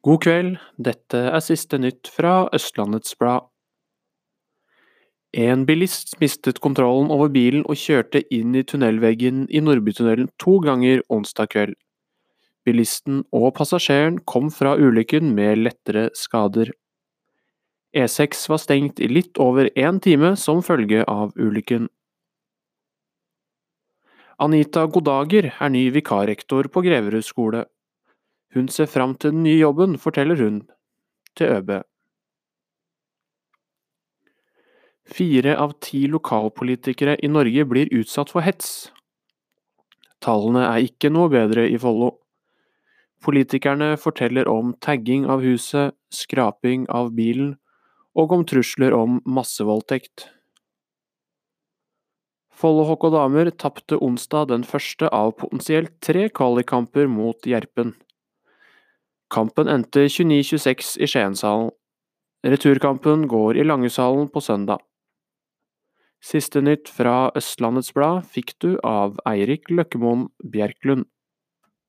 God kveld, dette er siste nytt fra Østlandets Blad. En bilist mistet kontrollen over bilen og kjørte inn i tunnelveggen i Nordbytunnelen to ganger onsdag kveld. Bilisten og passasjeren kom fra ulykken med lettere skader. E6 var stengt i litt over én time som følge av ulykken. Anita Godager er ny vikarrektor på Greverud skole. Hun ser fram til den nye jobben, forteller hun til ØB. Fire av ti lokalpolitikere i Norge blir utsatt for hets. Tallene er ikke noe bedre i Follo. Politikerne forteller om tagging av huset, skraping av bilen og om trusler om massevoldtekt. Follo HK damer tapte onsdag den første av potensielt tre kvalikkamper mot Gjerpen. Kampen endte 29-26 i Skienshallen. Returkampen går i Langesalen på søndag. Siste nytt fra Østlandets Blad fikk du av Eirik Løkkemoen Bjerklund.